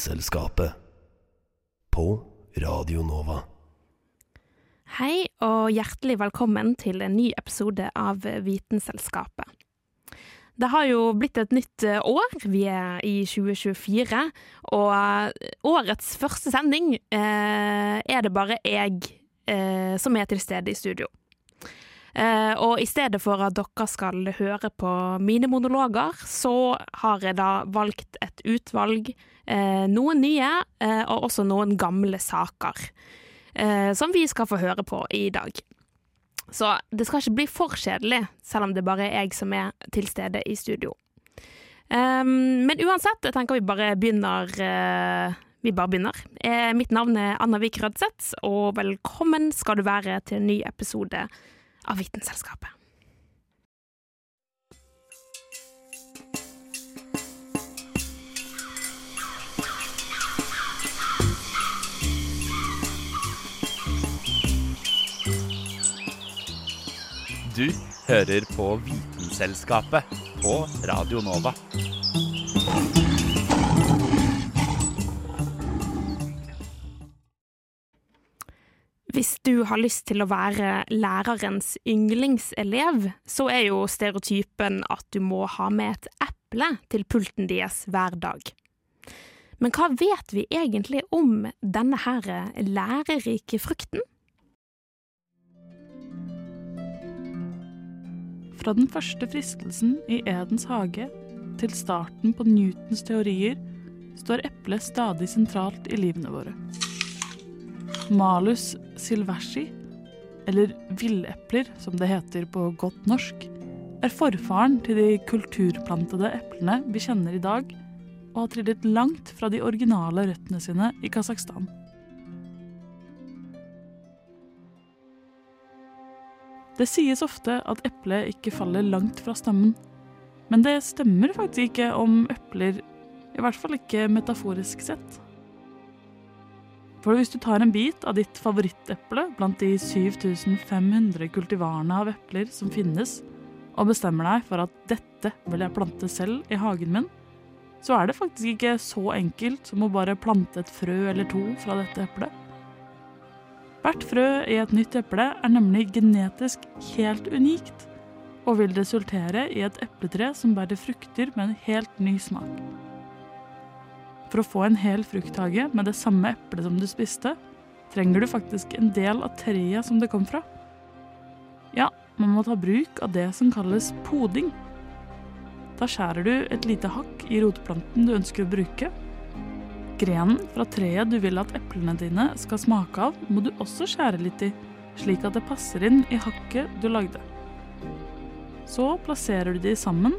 Vitenselskapet. På Radio Nova. Hei og hjertelig velkommen til en ny episode av Vitenselskapet. Det har jo blitt et nytt eh, år, vi er i 2024, og eh, årets første sending eh, er det bare jeg eh, som er til stede i studio. Eh, og i stedet for at dere skal høre på mine monologer, så har jeg da valgt et utvalg, eh, noen nye eh, og også noen gamle saker som vi skal få høre på i dag. Så det skal ikke bli for kjedelig, selv om det bare er jeg som er til stede i studio. Um, men uansett, jeg tenker vi bare begynner Uh, Vi bare begynner. Eh, mitt navn er Anna Vik Rødseth, og velkommen skal du være til en ny episode av Vitenselskapet. Du hører på Vitenselskapet på Radio Nova. Hvis du har lyst til å være lærerens yndlingselev, så er jo stereotypen at du må ha med et eple til pulten deres hver dag. Men hva vet vi egentlig om denne her lærerike frukten? Fra den første fristelsen i Edens hage til starten på Newtons teorier står eplet stadig sentralt i livene våre. Malus silversi, eller villepler som det heter på godt norsk, er forfaren til de kulturplantede eplene vi kjenner i dag, og har trillet langt fra de originale røttene sine i Kasakhstan. Det sies ofte at eplet ikke faller langt fra stammen. Men det stemmer faktisk ikke om epler, i hvert fall ikke metaforisk sett. For hvis du tar en bit av ditt favoritteple blant de 7500 kultivarene av epler som finnes, og bestemmer deg for at dette vil jeg plante selv i hagen min, så er det faktisk ikke så enkelt som å bare plante et frø eller to fra dette eplet. Hvert frø i et nytt eple er nemlig genetisk helt unikt, og vil resultere i et epletre som bærer frukter med en helt ny smak. For å få en hel frukthage med det samme eplet som du spiste, trenger du faktisk en del av treet som det kom fra. Ja, man må ta bruk av det som kalles poding. Da skjærer du et lite hakk i rotplanten du ønsker å bruke, Grenen fra treet du vil at eplene dine skal smake av, må du også skjære litt i, slik at det passer inn i hakket du lagde. Så plasserer du de sammen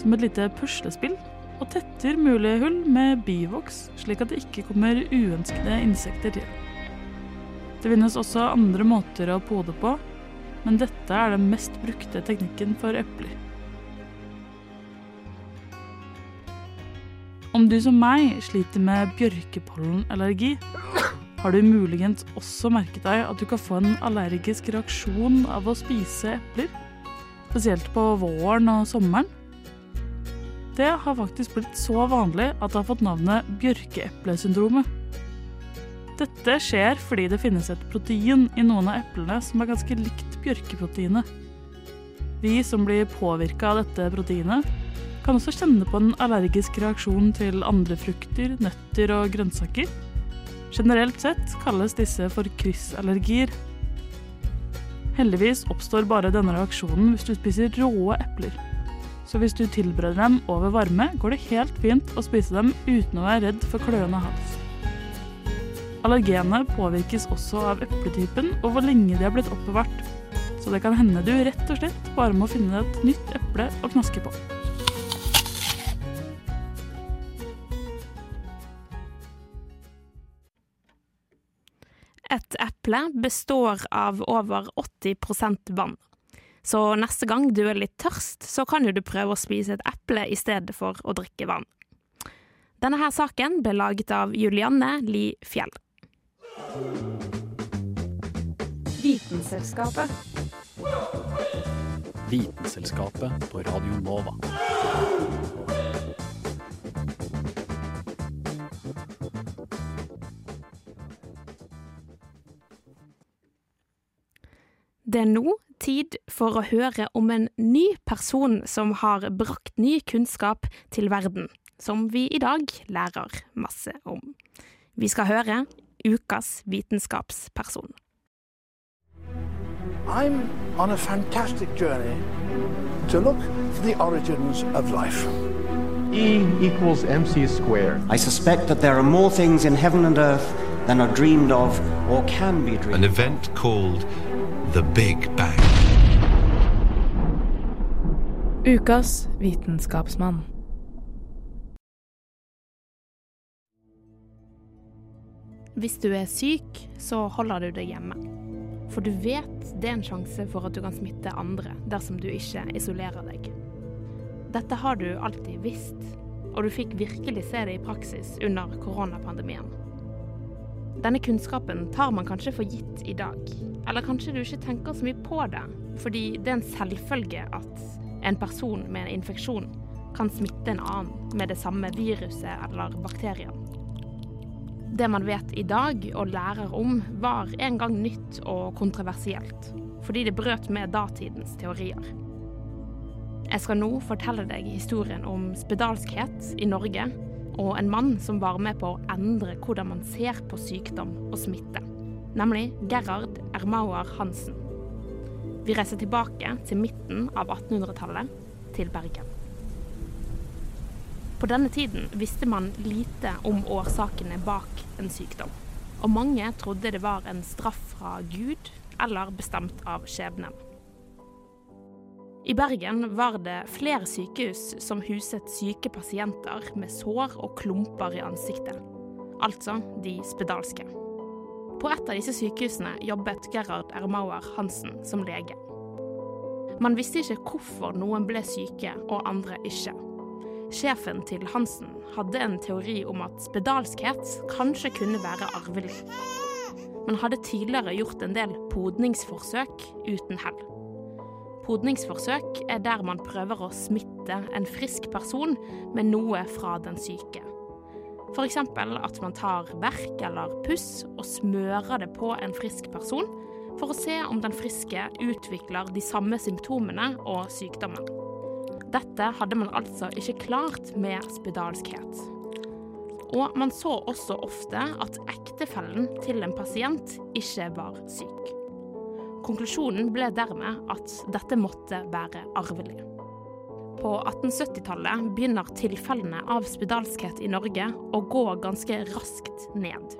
som et lite puslespill, og tetter mulige hull med bivoks, slik at det ikke kommer uønskede insekter til. Det finnes også andre måter å pode på, men dette er den mest brukte teknikken for epler. Om du som meg sliter med bjørkepollenallergi, har du muligens også merket deg at du kan få en allergisk reaksjon av å spise epler, spesielt på våren og sommeren. Det har faktisk blitt så vanlig at det har fått navnet bjørkeeplesyndromet. Dette skjer fordi det finnes et protein i noen av eplene som er ganske likt bjørkeproteinet. Vi som blir påvirka av dette proteinet, kan også kjenne på en allergisk reaksjon til andre frukter, nøtter og grønnsaker. Generelt sett kalles disse for kryssallergier. Heldigvis oppstår bare denne reaksjonen hvis du spiser råe epler. Så hvis du tilbereder dem over varme, går det helt fint å spise dem uten å være redd for kløende hals. Allergenet påvirkes også av epletypen og hvor lenge de har blitt oppbevart. Så det kan hende du rett og slett bare må finne et nytt eple å knaske på. Et eple består av over 80 vann. Så neste gang du er litt tørst, så kan jo du prøve å spise et eple i stedet for å drikke vann. Denne her saken ble laget av Julianne Li Fjell. Vitenselskapet. Vitenselskapet på Radio Nova. Det er nå tid for å høre om en ny person som har brakt ny kunnskap til verden, som vi i dag lærer masse om. Vi skal høre ukas vitenskapsperson. I'm on a fantastic journey to look for the origins of life. E equals mc squared. I suspect that there are more things in heaven and earth than are dreamed of or can be dreamed An event called the Big Bang. Ukas vitenskapsmann. Hvis du er syk, så holder du deg hjemme. For du vet det er en sjanse for at du kan smitte andre dersom du ikke isolerer deg. Dette har du alltid visst, og du fikk virkelig se det i praksis under koronapandemien. Denne kunnskapen tar man kanskje for gitt i dag, eller kanskje du ikke tenker så mye på det, fordi det er en selvfølge at en person med en infeksjon kan smitte en annen med det samme viruset eller bakterien. Det man vet i dag og lærer om, var en gang nytt og kontroversielt, fordi det brøt med datidens teorier. Jeg skal nå fortelle deg historien om spedalskhet i Norge, og en mann som var med på å endre hvordan man ser på sykdom og smitte, nemlig Gerhard Ermauer Hansen. Vi reiser tilbake til midten av 1800-tallet, til Bergen. På denne tiden visste man lite om årsakene bak en sykdom, og mange trodde det var en straff fra Gud eller bestemt av skjebnen. I Bergen var det flere sykehus som huset syke pasienter med sår og klumper i ansiktet, altså de spedalske. På et av disse sykehusene jobbet Gerhard Ermauer Hansen som lege. Man visste ikke hvorfor noen ble syke og andre ikke. Sjefen til Hansen hadde en teori om at spedalskhet kanskje kunne være arvelig. Man hadde tidligere gjort en del podningsforsøk uten hell. Podningsforsøk er der man prøver å smitte en frisk person med noe fra den syke. F.eks. at man tar verk eller puss og smører det på en frisk person for å se om den friske utvikler de samme symptomene og sykdommen. Dette hadde man altså ikke klart med spedalskhet. Og man så også ofte at ektefellen til en pasient ikke var syk. Konklusjonen ble dermed at dette måtte være arvelig. På 1870-tallet begynner tilfellene av spedalskhet i Norge å gå ganske raskt ned.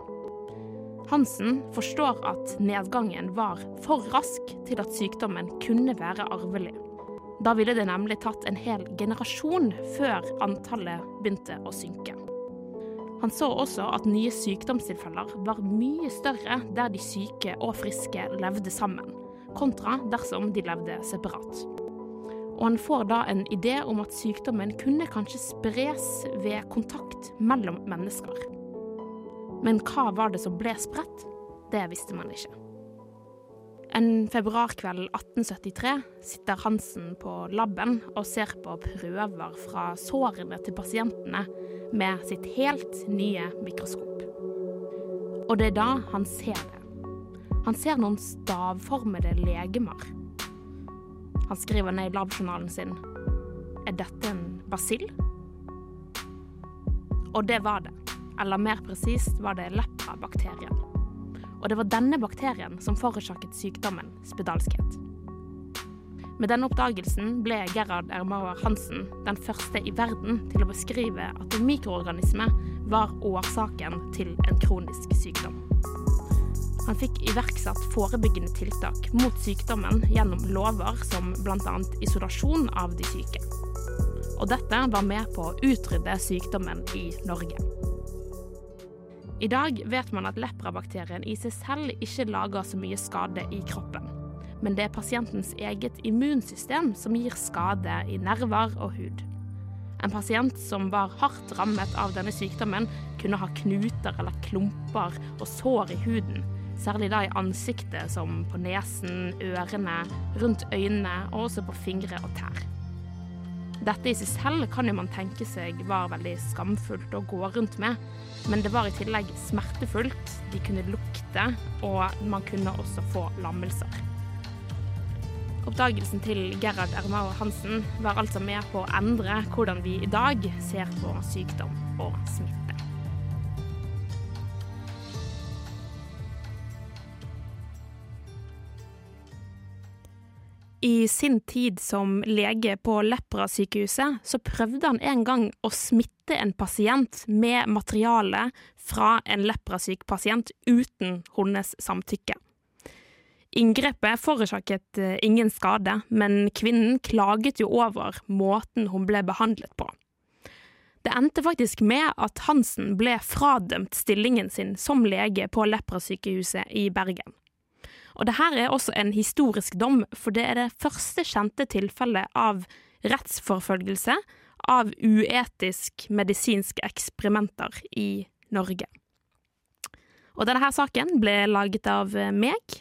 Hansen forstår at nedgangen var for rask til at sykdommen kunne være arvelig. Da ville det nemlig tatt en hel generasjon før antallet begynte å synke. Han så også at nye sykdomstilfeller var mye større der de syke og friske levde sammen, kontra dersom de levde separat. Og han får da en idé om at sykdommen kunne kanskje spres ved kontakt mellom mennesker. Men hva var det som ble spredt? Det visste man ikke. En februarkveld 1873 sitter Hansen på laben og ser på prøver fra sårene til pasientene med sitt helt nye mikroskop. Og det er da han ser det. Han ser noen stavformede legemer. Han skriver ned i labjournalen sin Er dette en basill? Og det var det. Eller mer presist var det lepra-bakterien. Og det var denne bakterien som forårsaket sykdommen spedalskhet. Med denne oppdagelsen ble Gerhard Ermauer Hansen den første i verden til å beskrive at en mikroorganisme var årsaken til en kronisk sykdom. Han fikk iverksatt forebyggende tiltak mot sykdommen gjennom lover som bl.a. isolasjon av de syke. Og dette var med på å utrydde sykdommen i Norge. I dag vet man at leprabakterien i seg selv ikke lager så mye skade i kroppen. Men det er pasientens eget immunsystem som gir skade i nerver og hud. En pasient som var hardt rammet av denne sykdommen, kunne ha knuter eller klumper og sår i huden, særlig da i ansiktet, som på nesen, ørene, rundt øynene og også på fingre og tær. Dette i seg selv kan jo man tenke seg var veldig skamfullt å gå rundt med, men det var i tillegg smertefullt, de kunne lukte, og man kunne også få lammelser. Oppdagelsen til Gerhard Ermao Hansen var altså med på å endre hvordan vi i dag ser på sykdom og smitte. I sin tid som lege på Lepra-sykehuset, så prøvde han en gang å smitte en pasient med materiale fra en leprasyk pasient uten hennes samtykke. Inngrepet forårsaket eh, ingen skade, men kvinnen klaget jo over måten hun ble behandlet på. Det endte faktisk med at Hansen ble fradømt stillingen sin som lege på Lepra-sykehuset i Bergen. Og det her er også en historisk dom, for det er det første kjente tilfellet av rettsforfølgelse av uetisk medisinske eksperimenter i Norge. Og denne saken ble laget av meg,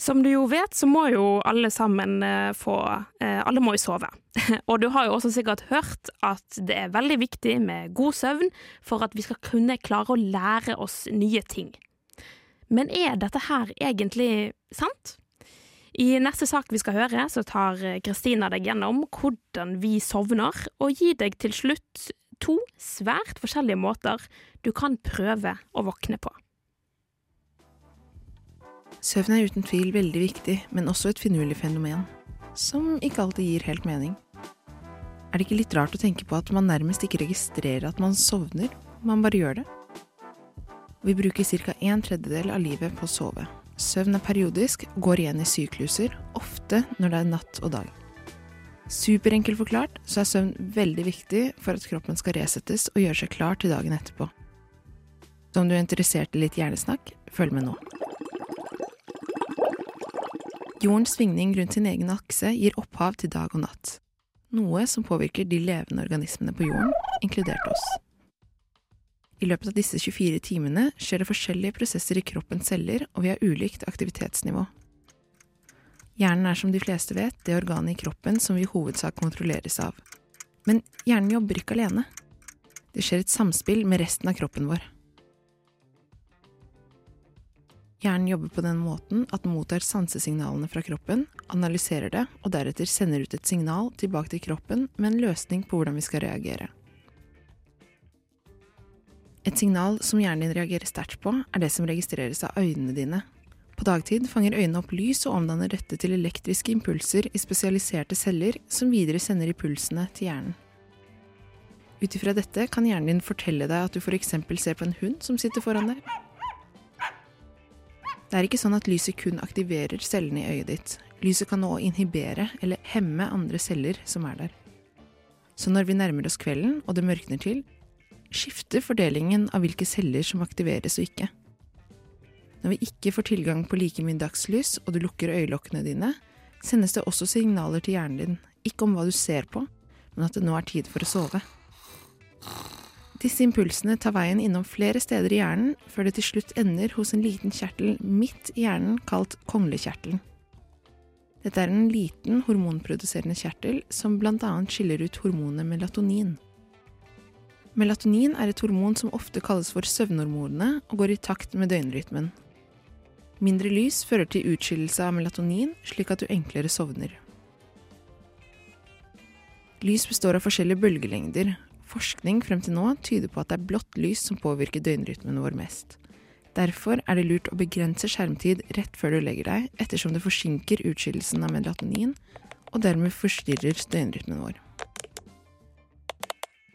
Som du jo vet, så må jo alle sammen eh, få eh, Alle må jo sove. Og du har jo også sikkert hørt at det er veldig viktig med god søvn for at vi skal kunne klare å lære oss nye ting. Men er dette her egentlig sant? I neste sak vi skal høre, så tar Kristina deg gjennom hvordan vi sovner, og gir deg til slutt to svært forskjellige måter du kan prøve å våkne på. Søvn er uten tvil veldig viktig, men også et finurlig fenomen, som ikke alltid gir helt mening. Er det ikke litt rart å tenke på at man nærmest ikke registrerer at man sovner, man bare gjør det? Vi bruker ca. en tredjedel av livet på å sove. Søvn er periodisk, går igjen i sykluser, ofte når det er natt og dag. Superenkelt forklart så er søvn veldig viktig for at kroppen skal resettes og gjøre seg klar til dagen etterpå. Så om du er interessert i litt hjernesnakk, følg med nå. Jordens svingning rundt sin egen akse gir opphav til dag og natt, noe som påvirker de levende organismene på jorden, inkludert oss. I løpet av disse 24 timene skjer det forskjellige prosesser i kroppens celler, og vi har ulikt aktivitetsnivå. Hjernen er som de fleste vet det organet i kroppen som vi i hovedsak kontrolleres av. Men hjernen jobber ikke alene. Det skjer et samspill med resten av kroppen vår. Hjernen jobber på den måten at den mottar sansesignalene fra kroppen, analyserer det, og deretter sender ut et signal tilbake til kroppen med en løsning på hvordan vi skal reagere. Et signal som hjernen din reagerer sterkt på, er det som registreres av øynene dine. På dagtid fanger øynene opp lys og omdanner dette til elektriske impulser i spesialiserte celler som videre sender impulsene til hjernen. Ut ifra dette kan hjernen din fortelle deg at du eksempel ser på en hund som sitter foran deg. Det er ikke sånn at lyset kun aktiverer cellene i øyet ditt. Lyset kan nå inhibere eller hemme andre celler som er der. Så når vi nærmer oss kvelden og det mørkner til, skifter fordelingen av hvilke celler som aktiveres og ikke. Når vi ikke får tilgang på like mye dagslys og du lukker øyelokkene dine, sendes det også signaler til hjernen din, ikke om hva du ser på, men at det nå er tid for å sove. Disse impulsene tar veien innom flere steder i hjernen, før det til slutt ender hos en liten kjertel midt i hjernen kalt konglekjertelen. Dette er en liten hormonproduserende kjertel som annet skiller ut hormonet melatonin. Melatonin er et hormon som ofte kalles for søvnhormonene og går i takt med døgnrytmen. Mindre lys fører til utskillelse av melatonin, slik at du enklere sovner. Lys består av forskjellige bølgelengder. Forskning frem til nå tyder på at det er blått lys som påvirker døgnrytmen vår mest. Derfor er det lurt å begrense skjermtid rett før du legger deg, ettersom det forsinker utskillelsen av melatonin, og dermed forstyrrer døgnrytmen vår.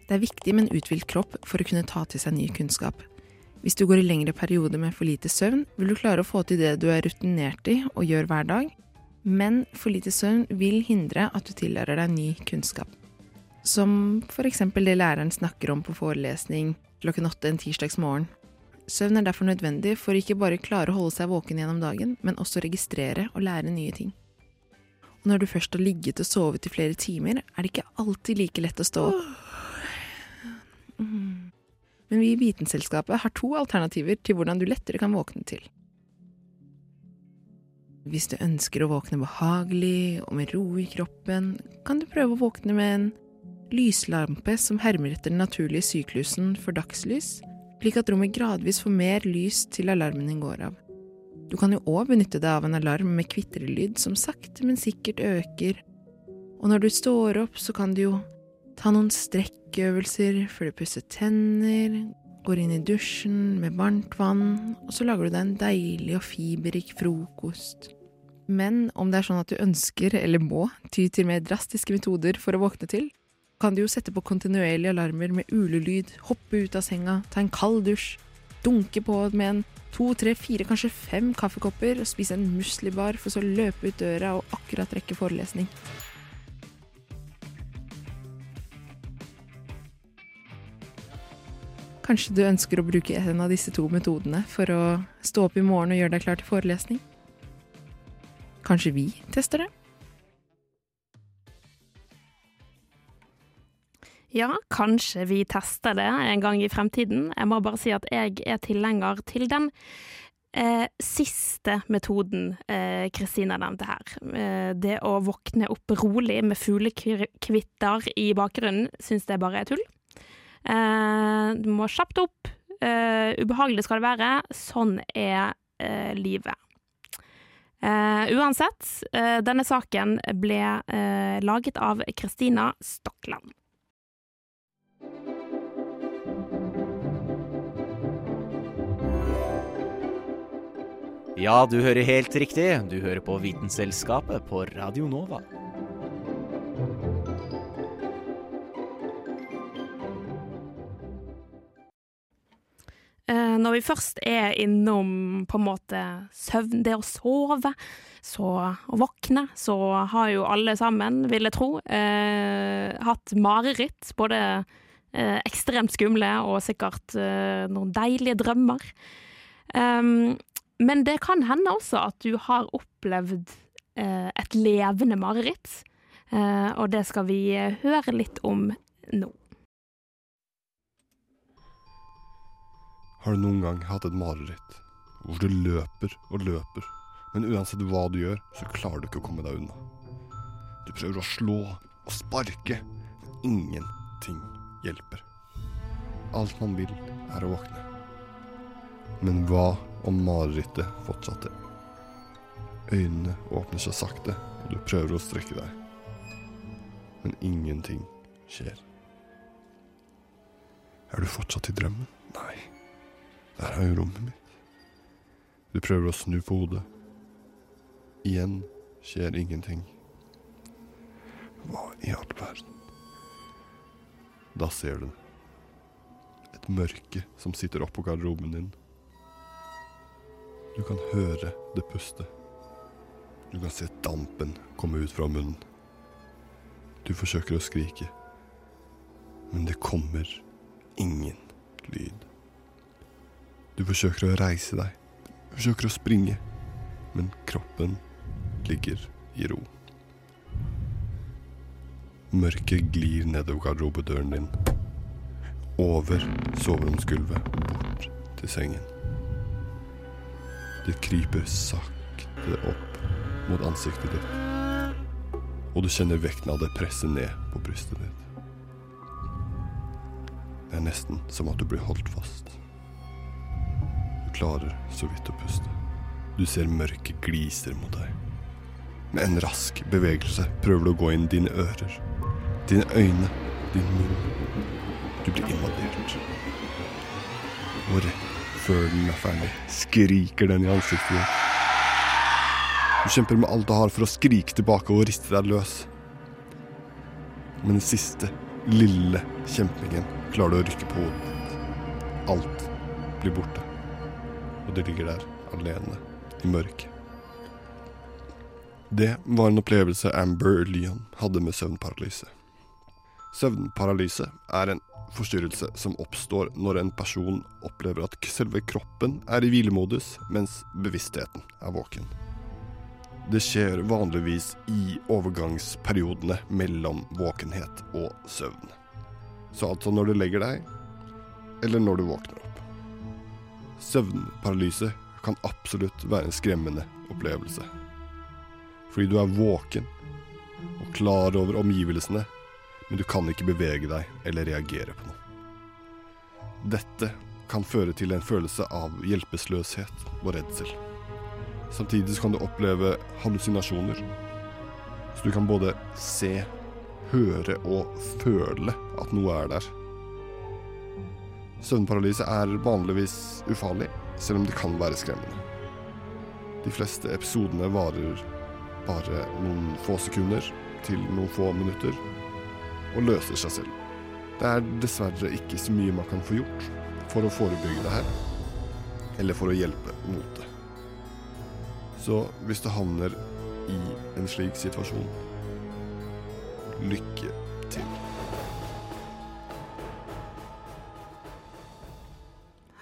Det er viktig med en uthvilt kropp for å kunne ta til seg ny kunnskap. Hvis du går i lengre perioder med for lite søvn, vil du klare å få til det du er rutinert i og gjør hver dag, men for lite søvn vil hindre at du tillærer deg ny kunnskap. Som eksempel det læreren snakker om på forelesning klokken åtte en tirsdagsmorgen. Søvn er derfor nødvendig for ikke bare klare å holde seg våken gjennom dagen, men også registrere og lære nye ting. Og når du først har ligget og sovet i flere timer, er det ikke alltid like lett å stå opp. Men vi i Vitenselskapet har to alternativer til hvordan du lettere kan våkne til. Hvis du ønsker å våkne behagelig og med ro i kroppen, kan du prøve å våkne med en lyslampe som hermer etter den naturlige syklusen for dagslys, slik at rommet gradvis får mer lys til alarmen din går av. Du kan jo òg benytte deg av en alarm med kvitrelyd som sakte, men sikkert øker, og når du står opp, så kan du jo ta noen strekkøvelser før du pusser tenner, går inn i dusjen med varmt vann, og så lager du deg en deilig og fiberrik frokost. Men om det er sånn at du ønsker, eller må, ty til mer drastiske metoder for å våkne til, kan du jo sette på kontinuerlige alarmer med ulelyd, hoppe ut av senga, ta en kald dusj, dunke på med en to, tre, fire, kanskje fem kaffekopper og spise en muslibar for så å løpe ut døra og akkurat rekke forelesning. Kanskje du ønsker å bruke en av disse to metodene for å stå opp i morgen og gjøre deg klar til forelesning? Kanskje vi tester det? Ja, kanskje vi tester det en gang i fremtiden. Jeg må bare si at jeg er tilhenger til den eh, siste metoden Kristina eh, nevnte her. Eh, det å våkne opp rolig med fuglekvitter i bakgrunnen, syns jeg bare er tull. Eh, du må kjapt opp. Eh, ubehagelig skal det være. Sånn er eh, livet. uansett, denne saken ble laget av Kristina Stokland. Ja, du hører helt riktig. Du hører på Vitenselskapet på Radio Nova. Eh, når vi først er innom på en måte søvn, det å sove, så å våkne, så har jo alle sammen, vil jeg tro, eh, hatt mareritt. Både eh, ekstremt skumle og sikkert eh, noen deilige drømmer. Um, men det kan hende også at du har opplevd eh, et levende mareritt. Eh, og det skal vi høre litt om nå. Har du noen gang hatt et mareritt hvor du løper og løper, men uansett hva du gjør, så klarer du ikke å komme deg unna? Du prøver å slå og sparke, men ingenting hjelper. Alt man vil, er å våkne. Men hva om marerittet fortsatte? Øynene åpner seg sakte, og du prøver å strekke deg. Men ingenting skjer. Er du fortsatt i drømmen? Nei. Der er jo rommet mitt. Du prøver å snu på hodet. Igjen skjer ingenting. Hva i all verden? Da ser du det. Et mørke som sitter oppå garderoben din. Du kan høre det puste. Du kan se dampen komme ut fra munnen. Du forsøker å skrike, men det kommer ingen lyd. Du forsøker å reise deg, du forsøker å springe, men kroppen ligger i ro. Mørket glir nedover garderobedøren din, over soveromsgulvet, bort til sengen. Det kryper sakte opp mot ansiktet ditt, og du kjenner vekten av det presse ned på brystet ditt. Det er nesten som at du blir holdt fast. Du klarer så vidt å puste. Du ser mørket gliser mot deg. Med en rask bevegelse prøver du å gå inn dine ører, dine øyne din munn. Du blir invadert. Og rett før den er ferdig, skriker den i ansiktet ditt. Du kjemper med alt du har for å skrike tilbake og riste deg løs. Men den siste, lille kjempingen klarer du å rykke på hodet ditt. Alt blir borte. Og du ligger der alene i mørket. Det var en opplevelse Amber Leon hadde med søvnparalyse. Søvnparalyse er en forstyrrelse som oppstår når en person opplever at selve kroppen er i hvilemodus, mens bevisstheten er våken. Det skjer vanligvis i overgangsperiodene mellom våkenhet og søvn. Så altså når du legger deg, eller når du våkner opp. Søvnparalyse kan absolutt være en skremmende opplevelse. Fordi du er våken og klar over omgivelsene, men du kan ikke bevege deg eller reagere på noe. Dette kan føre til en følelse av hjelpeløshet og redsel. Samtidig kan du oppleve hallusinasjoner. Så du kan både se, høre og føle at noe er der. Søvnparalyse er vanligvis ufarlig, selv om det kan være skremmende. De fleste episodene varer bare noen få sekunder til noen få minutter, og løser seg selv. Det er dessverre ikke så mye man kan få gjort for å forebygge det her, eller for å hjelpe mot det. Så hvis du havner i en slik situasjon, lykke til.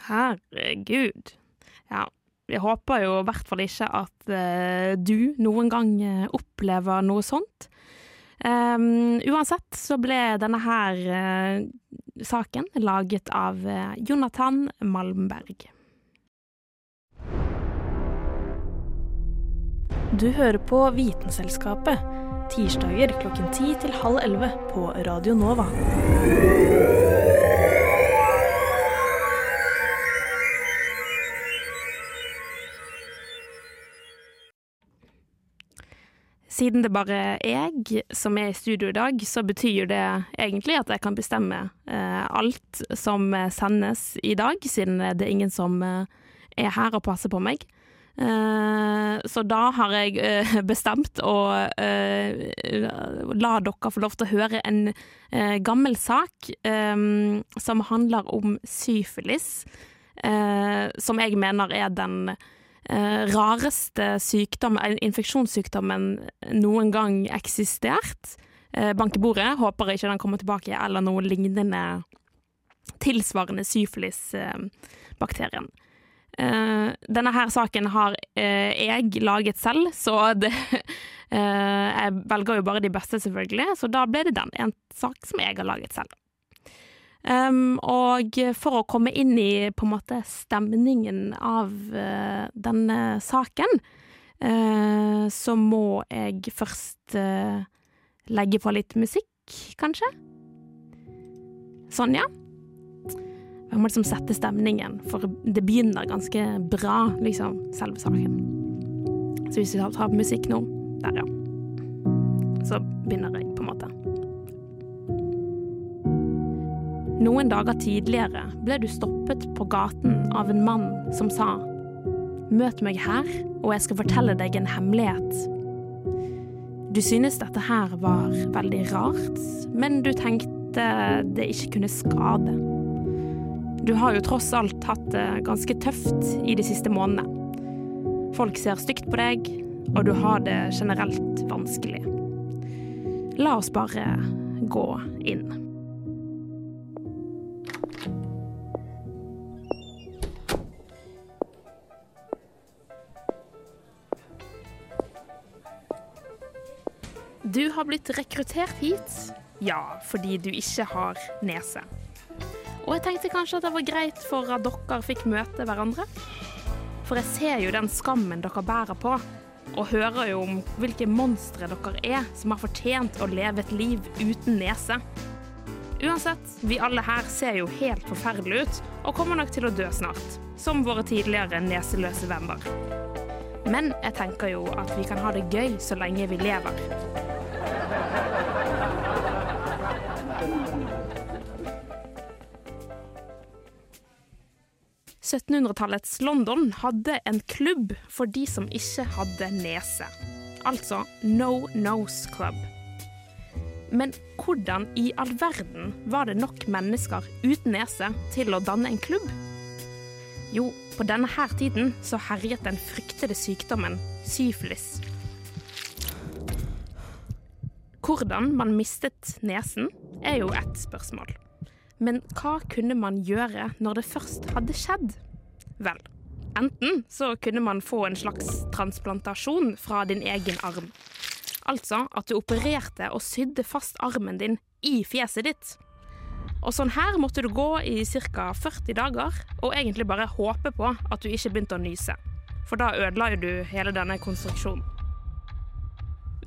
Herregud. Ja, jeg håper jo i hvert fall ikke at eh, du noen gang eh, opplever noe sånt. Um, uansett så ble denne her uh, saken laget av uh, Jonathan Malmberg. Du hører på Vitenselskapet. Tirsdager klokken ti til halv 11 på Radio Nova. Siden det bare er jeg som er i studio i dag, så betyr det egentlig at jeg kan bestemme eh, alt som sendes i dag, siden det er ingen som eh, er her og passer på meg. Eh, så da har jeg eh, bestemt å eh, la dere få lov til å høre en eh, gammel sak som handler om syfilis, som jeg mener er den eh, rareste sykdom, eh, infeksjonssykdommen noen gang eksistert. Eh, bank i bordet, håper ikke den kommer tilbake, eller noe lignende tilsvarende syfilis-bakterien. Eh, denne her saken har uh, jeg laget selv, så det uh, Jeg velger jo bare de beste, selvfølgelig, så da ble det den. En sak som jeg har laget selv. Um, og for å komme inn i på en måte stemningen av uh, denne saken, uh, så må jeg først uh, legge på litt musikk, kanskje? Sånn, ja. Jeg må liksom sette stemningen, for det begynner ganske bra, liksom, selve saken. Så hvis vi tar musikk nå Der, ja. Så begynner jeg, på en måte. Noen dager tidligere ble du stoppet på gaten av en mann som sa Møt meg her, og jeg skal fortelle deg en hemmelighet. Du synes dette her var veldig rart, men du tenkte det ikke kunne skade. Du har jo tross alt hatt det ganske tøft i de siste månedene. Folk ser stygt på deg, og du har det generelt vanskelig. La oss bare gå inn. Du har blitt rekruttert hit, ja, fordi du ikke har nese. Og jeg tenkte kanskje at det var greit for at dere fikk møte hverandre. For jeg ser jo den skammen dere bærer på, og hører jo om hvilke monstre dere er som har fortjent å leve et liv uten nese. Uansett, vi alle her ser jo helt forferdelige ut, og kommer nok til å dø snart. Som våre tidligere neseløse venner. Men jeg tenker jo at vi kan ha det gøy så lenge vi lever. 1700-tallets London hadde en klubb for de som ikke hadde nese. Altså No Nose Club. Men hvordan i all verden var det nok mennesker uten nese til å danne en klubb? Jo, på denne her tiden så herjet den fryktede sykdommen syfilis. Hvordan man mistet nesen, er jo ett spørsmål. Men hva kunne man gjøre når det først hadde skjedd? Vel, enten så kunne man få en slags transplantasjon fra din egen arm. Altså at du opererte og sydde fast armen din i fjeset ditt. Og sånn her måtte du gå i ca. 40 dager, og egentlig bare håpe på at du ikke begynte å nyse. For da ødela jo du hele denne konstruksjonen.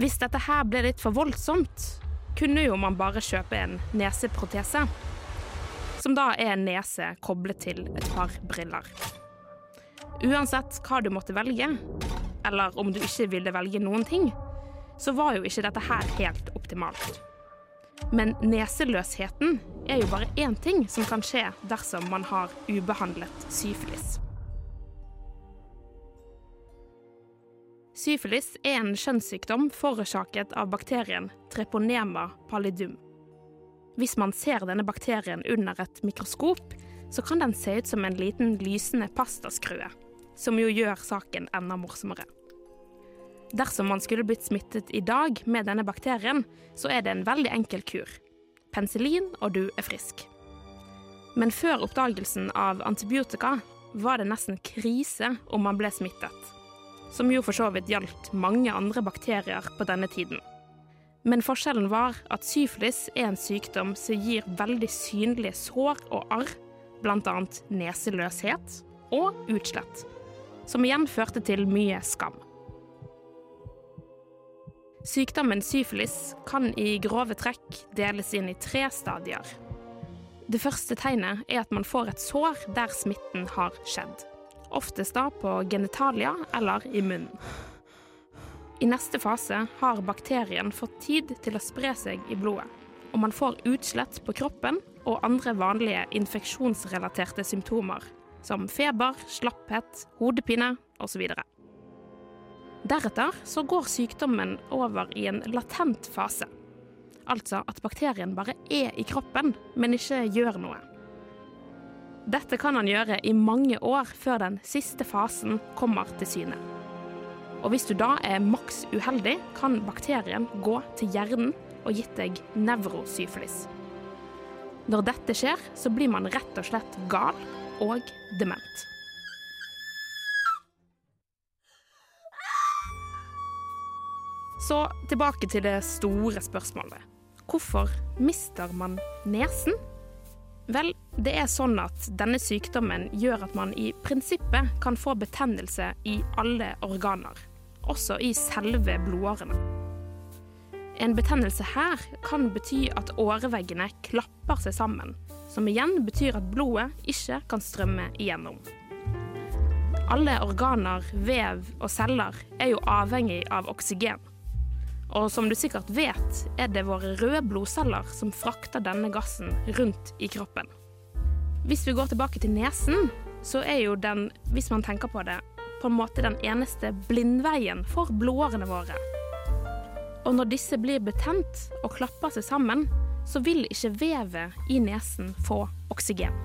Hvis dette her ble litt for voldsomt, kunne jo man bare kjøpe en neseprotese. Som da er en nese koblet til et par briller. Uansett hva du måtte velge, eller om du ikke ville velge noen ting, så var jo ikke dette her helt optimalt. Men neseløsheten er jo bare én ting som kan skje dersom man har ubehandlet syfilis. Syfilis er en kjønnssykdom forårsaket av bakterien treponema pallidum. Hvis man ser denne bakterien under et mikroskop, så kan den se ut som en liten lysende pastaskrue, som jo gjør saken enda morsommere. Dersom man skulle blitt smittet i dag med denne bakterien, så er det en veldig enkel kur. Penicillin, og du er frisk. Men før oppdagelsen av antibiotika var det nesten krise om man ble smittet. Som jo for så vidt gjaldt mange andre bakterier på denne tiden. Men forskjellen var at syfilis er en sykdom som gir veldig synlige sår og arr, bl.a. neseløshet og utslett. Som igjen førte til mye skam. Sykdommen syfilis kan i grove trekk deles inn i tre stadier. Det første tegnet er at man får et sår der smitten har skjedd. Oftest da på genitalia eller i munnen. I neste fase har bakterien fått tid til å spre seg i blodet, og man får utslett på kroppen og andre vanlige infeksjonsrelaterte symptomer, som feber, slapphet, hodepine osv. Deretter så går sykdommen over i en latent fase. Altså at bakterien bare er i kroppen, men ikke gjør noe. Dette kan han gjøre i mange år før den siste fasen kommer til syne. Og hvis du da er maks uheldig, kan bakterien gå til hjernen og gitt deg nevrosyfilis. Når dette skjer, så blir man rett og slett gal og dement. Så tilbake til det store spørsmålet. Hvorfor mister man nesen? Vel, det er sånn at denne sykdommen gjør at man i prinsippet kan få betennelse i alle organer, også i selve blodårene. En betennelse her kan bety at åreveggene klapper seg sammen, som igjen betyr at blodet ikke kan strømme igjennom. Alle organer, vev og celler er jo avhengig av oksygen. Og som du sikkert vet, er det våre røde blodceller som frakter denne gassen rundt i kroppen. Hvis vi går tilbake til nesen, så er jo den, hvis man tenker på det, på en måte den eneste blindveien for blodårene våre. Og når disse blir betent og klapper seg sammen, så vil ikke vevet i nesen få oksygen.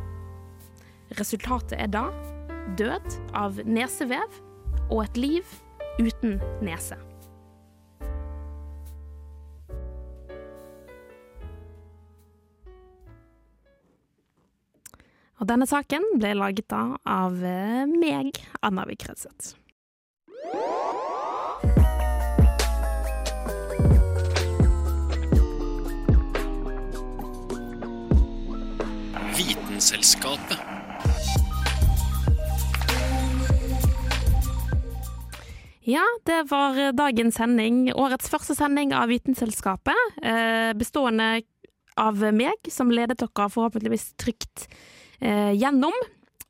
Resultatet er da død av nesevev og et liv uten nese. Og denne saken ble laget da av eh, meg, Anna Vik Rødseth. Vitenselskapet. Ja, det var dagens sending. Årets første sending av Vitenselskapet. Eh, bestående av meg, som ledet dere forhåpentligvis trygt eh, gjennom.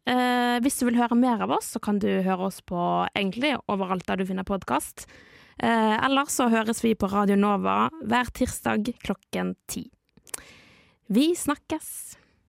Eh, hvis du vil høre mer av oss, så kan du høre oss på egentlig overalt der du finner podkast. Eh, eller så høres vi på Radio Nova hver tirsdag klokken ti. Vi snakkes!